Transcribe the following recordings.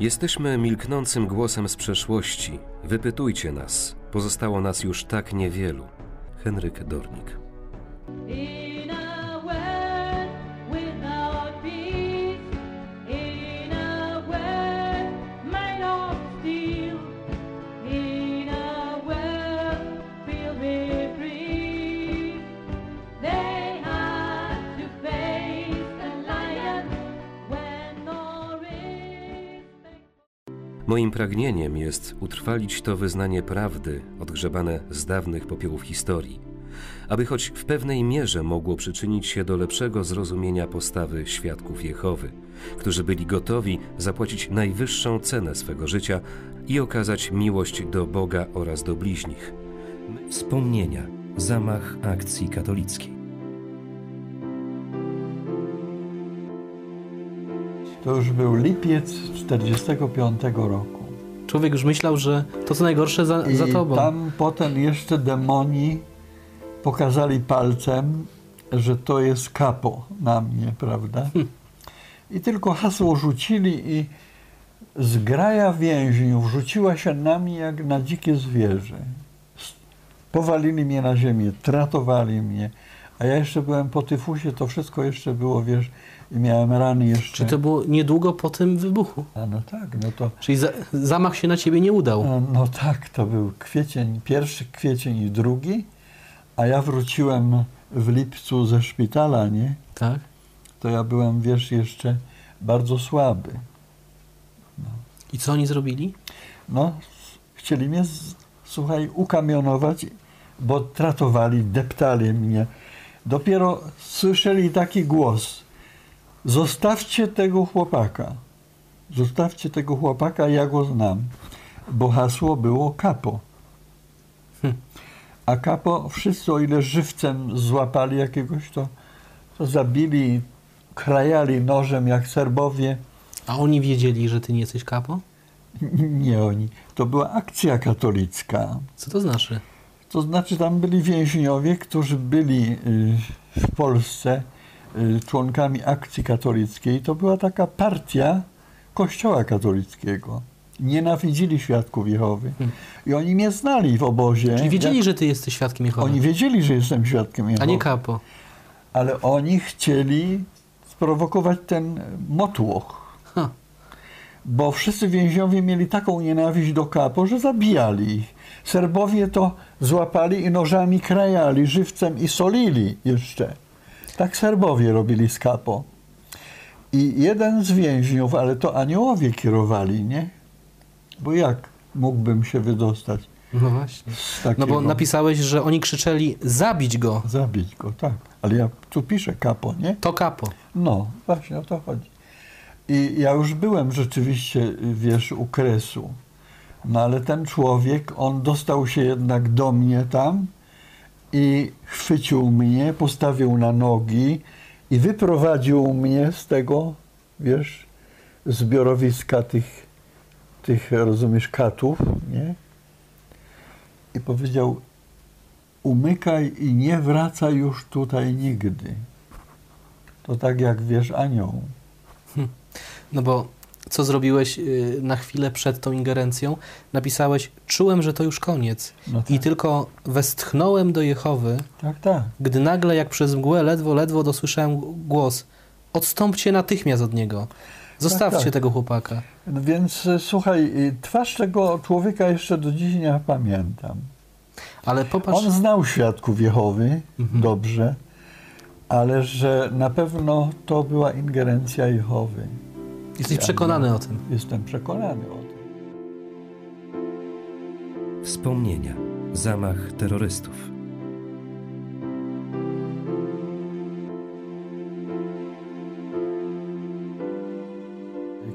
Jesteśmy milknącym głosem z przeszłości. Wypytujcie nas. Pozostało nas już tak niewielu. Henryk Dornik. Moim pragnieniem jest utrwalić to wyznanie prawdy, odgrzebane z dawnych popiołów historii, aby choć w pewnej mierze mogło przyczynić się do lepszego zrozumienia postawy świadków Jehowy, którzy byli gotowi zapłacić najwyższą cenę swego życia i okazać miłość do Boga oraz do bliźnich. Wspomnienia, zamach akcji katolickiej. To już był lipiec 45 roku. Człowiek już myślał, że to co najgorsze za, I za tobą. tam potem jeszcze demoni pokazali palcem, że to jest kapo na mnie, prawda? I tylko hasło rzucili i zgraja więźniów rzuciła się na mnie jak na dzikie zwierzę. Powalili mnie na ziemię, tratowali mnie, a ja jeszcze byłem po tyfusie, to wszystko jeszcze było, wiesz, i miałem rany jeszcze. Czy to było niedługo po tym wybuchu? A no tak, no to Czyli za, zamach się na ciebie nie udał. No, no tak, to był kwiecień, pierwszy kwiecień i drugi, a ja wróciłem w lipcu ze szpitala, nie? Tak? To ja byłem, wiesz, jeszcze bardzo słaby. I co oni zrobili? No, chcieli mnie, słuchaj, ukamionować, bo tratowali, deptali mnie. Dopiero słyszeli taki głos, zostawcie tego chłopaka. Zostawcie tego chłopaka, ja go znam. Bo hasło było kapo. A kapo wszyscy, o ile żywcem złapali jakiegoś, to, to zabili, krajali nożem jak Serbowie. A oni wiedzieli, że ty nie jesteś kapo? Nie oni. To była akcja katolicka. Co to znaczy? To znaczy tam byli więźniowie, którzy byli y, w Polsce y, członkami akcji katolickiej. To była taka partia kościoła katolickiego. Nienawidzili świadków Jehowy. I oni mnie znali w obozie. Hmm. Czyli wiedzieli, Jak- że ty jesteś świadkiem Jehowy, Oni wiedzieli, że jestem świadkiem Jehowy. a nie kapo. Ale oni chcieli sprowokować ten motłoch. Ha. Bo wszyscy więźniowie mieli taką nienawiść do kapo, że zabijali ich. Serbowie to złapali i nożami krajali, żywcem i solili jeszcze. Tak Serbowie robili z kapo. I jeden z więźniów, ale to aniołowie kierowali, nie? Bo jak mógłbym się wydostać No właśnie. No bo napisałeś, że oni krzyczeli zabić go. Zabić go, tak. Ale ja tu piszę kapo, nie? To kapo. No, właśnie o to chodzi. I ja już byłem rzeczywiście, wiesz, u kresu. No ale ten człowiek, on dostał się jednak do mnie tam i chwycił mnie, postawił na nogi i wyprowadził mnie z tego, wiesz, zbiorowiska tych, tych rozumiesz, katów, nie? I powiedział, umykaj i nie wracaj już tutaj nigdy. To tak jak wiesz anioł. No bo co zrobiłeś y, na chwilę przed tą ingerencją? Napisałeś, czułem, że to już koniec. No I tak. tylko westchnąłem do Jehowy, Tak, tak. gdy nagle, jak przez mgłę, ledwo, ledwo dosłyszałem głos. Odstąpcie natychmiast od niego. Zostawcie tak. tego chłopaka. No więc e, słuchaj, y, twarz tego człowieka jeszcze do dziś nie pamiętam. Ale popatrz, On znał świadków Jehowy Mhm. dobrze, ale że na pewno to była ingerencja Jehowy. Jesteś przekonany o tym. Jestem przekonany o tym. Wspomnienia, zamach terrorystów.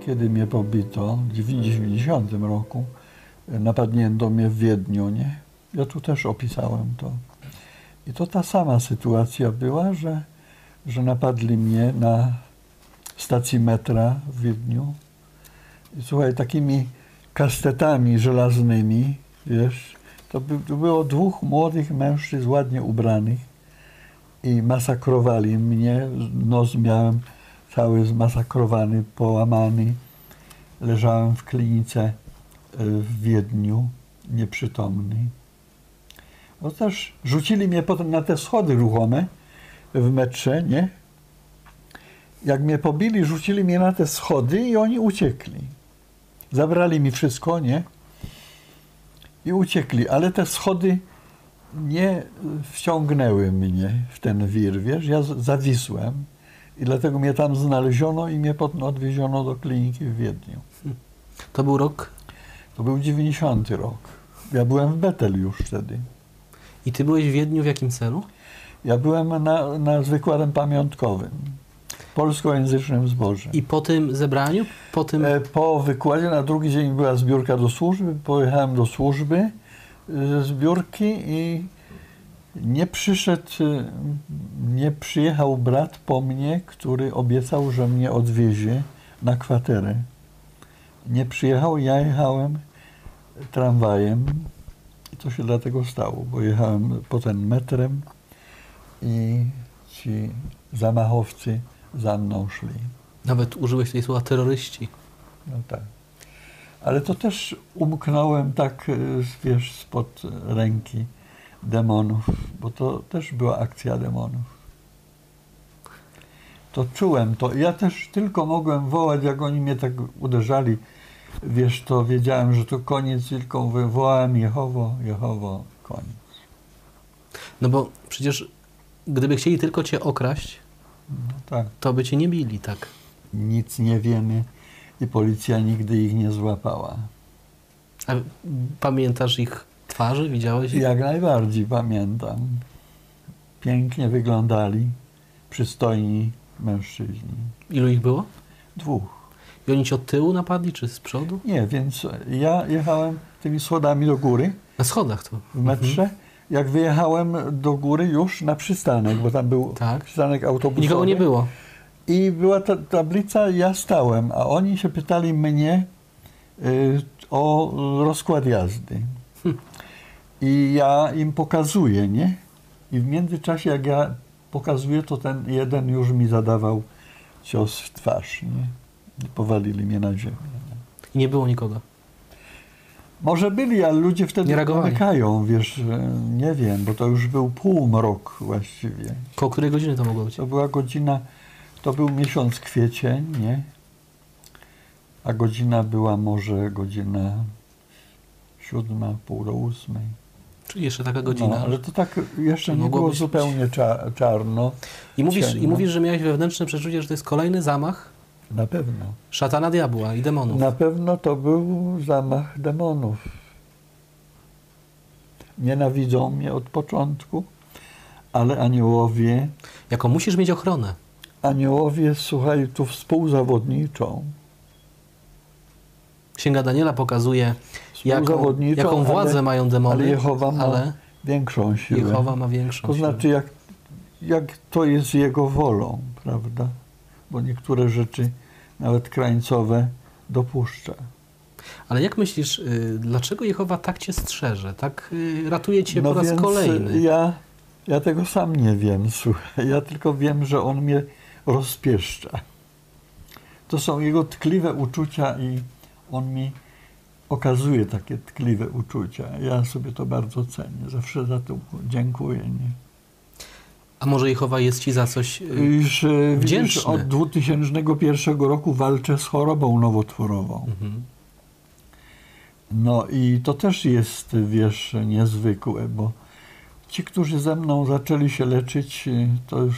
Kiedy mnie pobito w 90 roku, napadnięto mnie w Wiedniu, nie? Ja tu też opisałem to. I to ta sama sytuacja była, że, że napadli mnie na stacji metra w Wiedniu. Słuchaj, takimi kastetami żelaznymi, wiesz, to, by, to było dwóch młodych mężczyzn ładnie ubranych i masakrowali mnie. Nos miałem cały zmasakrowany, połamany. leżałem w klinice y, w Wiedniu, nieprzytomny. No też rzucili mnie potem na te schody ruchome w metrze, nie? Jak mnie pobili, rzucili mnie na te schody i oni uciekli. Zabrali mi wszystko, nie? I uciekli, ale te schody nie wciągnęły mnie w ten wir, wiesz? Ja z- zawisłem i dlatego mnie tam znaleziono i mnie potem odwieziono do kliniki w Wiedniu. To był rok To był 90 rok. Ja byłem w Betel już wtedy. i ty byłeś w Wiedniu w jakim celu? Ja byłem na, na wykładem pamiątkowym, polskojęzycznym zborze. I po tym zebraniu, po tym... E, Po wykładzie na drugi dzień była zbiórka do służby. Pojechałem do służby e, ze zbiórki i nie przyszedł, e, nie przyjechał brat po mnie, który obiecał, że mnie odwiezie na kwaterę. Nie przyjechał, ja jechałem tramwajem i to się dlatego stało, bo jechałem potem metrem i ci zamachowcy za mną szli. Nawet użyłeś tej słowa terroryści. No tak. Ale to też umknąłem tak, e, wiesz, spod ręki demonów, bo to też była akcja demonów. To czułem to. Ja też tylko mogłem wołać, jak oni mnie tak uderzali. Wiesz, to wiedziałem, że to koniec, tylko mówię, wołałem Jehowo, Jehowo, koniec. No bo przecież gdyby chcieli tylko cię okraść, No tak. to by cię nie bili, tak? Nic nie wiemy i policja nigdy ich nie złapała. A pamiętasz ich twarzy? Widziałeś ich? Jak najbardziej pamiętam. Pięknie wyglądali, przystojni mężczyźni. Ilu ich było? Dwóch. I oni cię od tyłu napadli, czy z przodu? Nie, więc ja jechałem tymi schodami do góry Na schodach to. w metrze. Jak wyjechałem do góry już na przystanek, bo tam był Tak. przystanek autobusowy. nikogo nie było. I była ta tablica, ja stałem, a oni się pytali mnie y, o rozkład jazdy. I ja im pokazuję, nie? I w międzyczasie, jak ja pokazuję, to ten jeden już mi zadawał cios w twarz, nie? I powalili mnie na ziemię. I nie było nikogo. Może byli, ale ludzie wtedy Nie zamykają, wiesz, że nie wiem, bo to już był półmrok właściwie. Koło której godziny to mogło być? To była godzina, to był miesiąc kwiecień, nie? A godzina była może godzina siódma, pół do ósmej. Czyli jeszcze taka godzina. No, ale to tak jeszcze nie było zupełnie cza, czarno. I mówisz, I mówisz, że miałeś wewnętrzne przeczucie, że to jest kolejny zamach Na pewno. szatana diabła i demonów. Na pewno to był zamach demonów. Nienawidzą mnie od początku, ale aniołowie, Jako musisz mieć ochronę. aniołowie, słuchaj, tu współzawodniczą. Księga Daniela pokazuje, jaką, jaką władzę ale, mają demony, ale Jehowa ma ale większą siłę. Jehowa ma większą To siłę. znaczy, jak, jak to jest jego wolą, prawda? Bo niektóre rzeczy, nawet krańcowe, dopuszcza. Ale jak myślisz, y, dlaczego Jehowa tak cię strzeże, tak y, ratuje cię no po raz więc kolejny? Ja, ja tego sam nie wiem, słuchaj. Ja tylko wiem, że on mnie rozpieszcza. To są jego tkliwe uczucia i on mi okazuje takie tkliwe uczucia. Ja sobie to bardzo cenię. Zawsze za to dziękuję. Nie? A może Jehowa jest ci za coś... y, Już, e, widzisz, Wdzięczny. od 2001 roku walczę z chorobą nowotworową. Mhm. No i to też jest, wiesz, niezwykłe, bo ci, którzy ze mną zaczęli się leczyć, y, to już,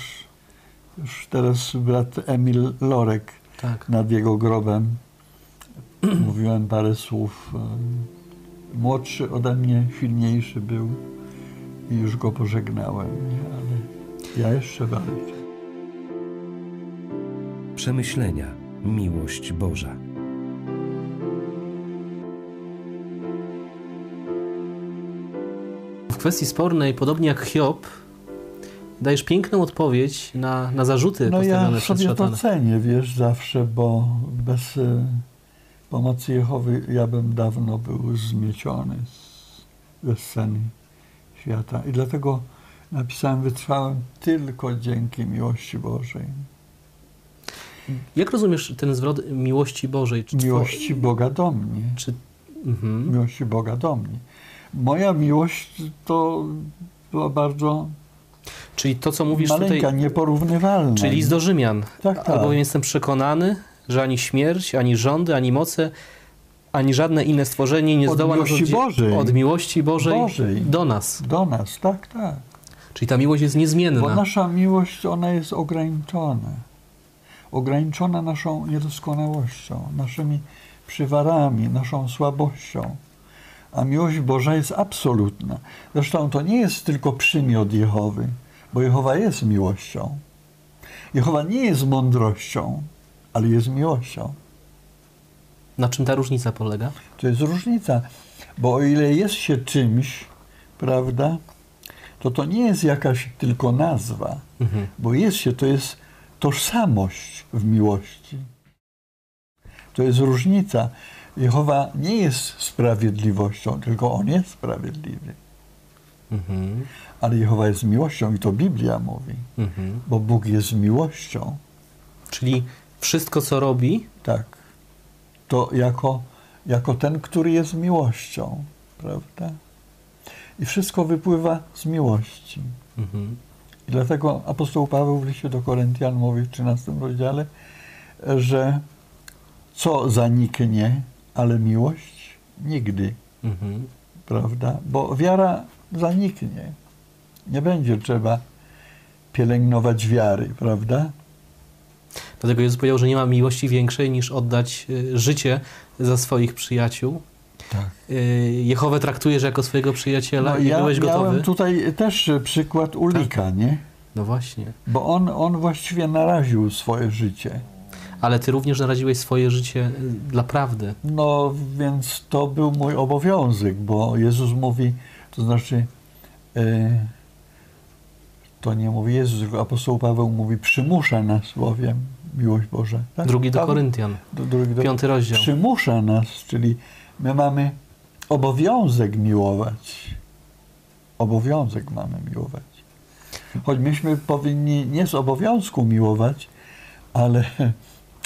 już teraz brat Emil Lorek Tak. nad jego grobem. Mówiłem parę słów. y, Młodszy ode mnie, silniejszy był i już go pożegnałem, nie? ale ja jeszcze walczę. Przemyślenia, miłość Boża. W kwestii spornej, podobnie jak Hiob, dajesz piękną odpowiedź na, na zarzuty No postawione ja przez sobie to szatana. cenię, wiesz, zawsze, bo bez y, pomocy Jehowy ja bym dawno był zmieciony z, ze sceny świata. I dlatego napisałem, wytrwałem tylko dzięki miłości Bożej. Jak rozumiesz ten zwrot miłości Bożej? Czy Miłości Boga do mnie. Czy... Mhm. Miłości Boga do mnie. Moja miłość to była bardzo Czyli to, co mówisz maleńka, tutaj, nieporównywalna. czyli list do Rzymian. Tak, tak. Albowiem jestem przekonany, że ani śmierć, ani rządy, ani moce, ani żadne inne stworzenie nie Od zdoła nas Bożej. od miłości Bożej, Bożej. do nas. Do nas, tak, tak. Czyli ta miłość jest niezmienna. Bo nasza miłość, ona jest ograniczona. Ograniczona naszą niedoskonałością, naszymi przywarami, naszą słabością. A miłość Boża jest absolutna. Zresztą to nie jest tylko przymiot Jehowy, bo Jehowa jest miłością. Jehowa nie jest mądrością, ale jest miłością. Na czym ta różnica polega? To jest różnica, bo o ile jest się czymś, prawda, to to nie jest jakaś tylko nazwa, Mhm. bo jest się, to jest tożsamość w miłości. To jest różnica. Jehowa nie jest sprawiedliwością, tylko On jest sprawiedliwy. Mhm. Ale Jehowa jest miłością i to Biblia mówi, Mhm. bo Bóg jest miłością. Czyli wszystko, co robi, Tak. To jako, jako ten, który jest miłością, prawda? I wszystko wypływa z miłości. mhm. I dlatego apostoł Paweł w liście do Koryntian mówi w 13 rozdziale, że co zaniknie, ale miłość nigdy, Mhm. prawda? Bo wiara zaniknie. Nie będzie trzeba pielęgnować wiary, prawda? Dlatego Jezus powiedział, że nie ma miłości większej niż oddać y, życie za swoich przyjaciół. Tak. Y, Jehowę traktujesz jako swojego przyjaciela i No ja byłeś gotowy? miałem tutaj też przykład Ulika, nie? No właśnie. Bo on, on właściwie naraził swoje życie. Ale ty również naraziłeś swoje życie y, dla prawdy. No więc to był mój obowiązek, bo Jezus mówi, to znaczy, e, to nie mówi Jezus, tylko apostoł Paweł mówi, przymusza nas bowiem miłość Boża. Tak? Drugi do? Koryntian, drugi do, piąty rozdział. przymusza nas, czyli my mamy obowiązek miłować. Obowiązek mamy miłować. Choć myśmy powinni nie z obowiązku miłować, ale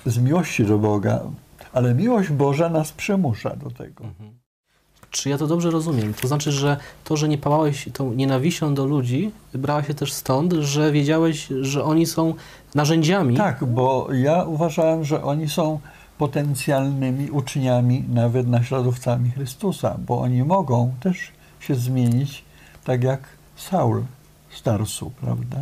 z miłości do Boga. Ale miłość Boża nas przymusza do tego. Czy ja to dobrze rozumiem? To znaczy, że to, że nie pałałeś tą nienawiścią do ludzi, brała się też stąd, że wiedziałeś, że oni są narzędziami. Tak, bo ja uważałem, że oni są potencjalnymi uczniami, nawet naśladowcami Chrystusa, bo oni mogą też się zmienić, tak jak Saul z Tarsu, prawda?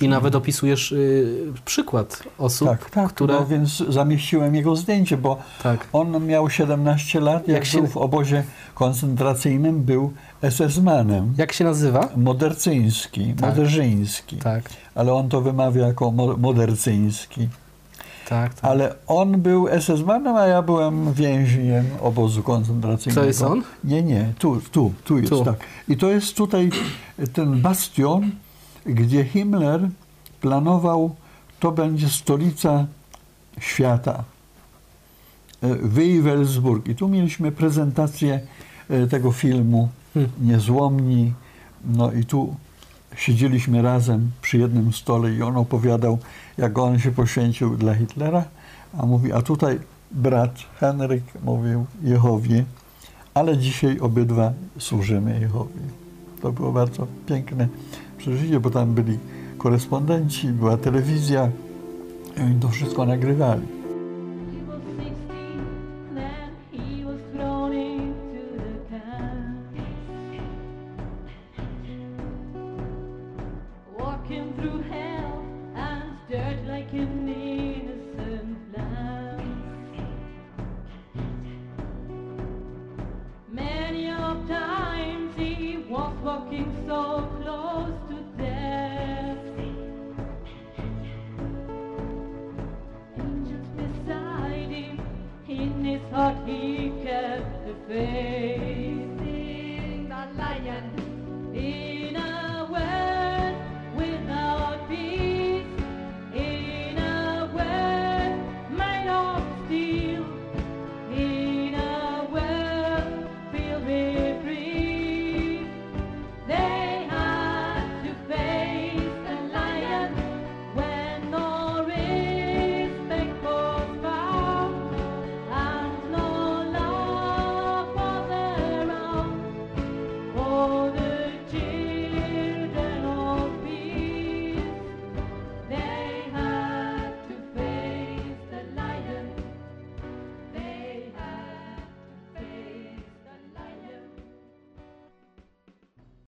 I nawet opisujesz y, przykład osób, Tak, tak, które... no, więc zamieściłem jego zdjęcie, bo Tak. on miał 17 lat, jak, Jak się- był w obozie koncentracyjnym, był SS-manem. Jak się nazywa? Modercyński, Tak. moderzyński, Tak, ale on to wymawia jako mo- modercyński. Tak, tak. Ale on był SS-manem, a ja byłem więźniem obozu koncentracyjnego. To jest on? Nie, nie, tu, tu, tu jest, Tu. tak. I to jest tutaj ten bastion, gdzie Himmler planował, to będzie stolica świata. E, Wejwelsburg. I tu mieliśmy prezentację e, tego filmu Hmm. Niezłomni. No i tu siedzieliśmy razem przy jednym stole i on opowiadał, jak on się poświęcił dla Hitlera, a mówi, a tutaj brat Henryk mówił Jehowie, ale dzisiaj obydwa służymy Jehowie. To było bardzo piękne przeżycie, bo tam byli korespondenci, była telewizja i oni to wszystko nagrywali.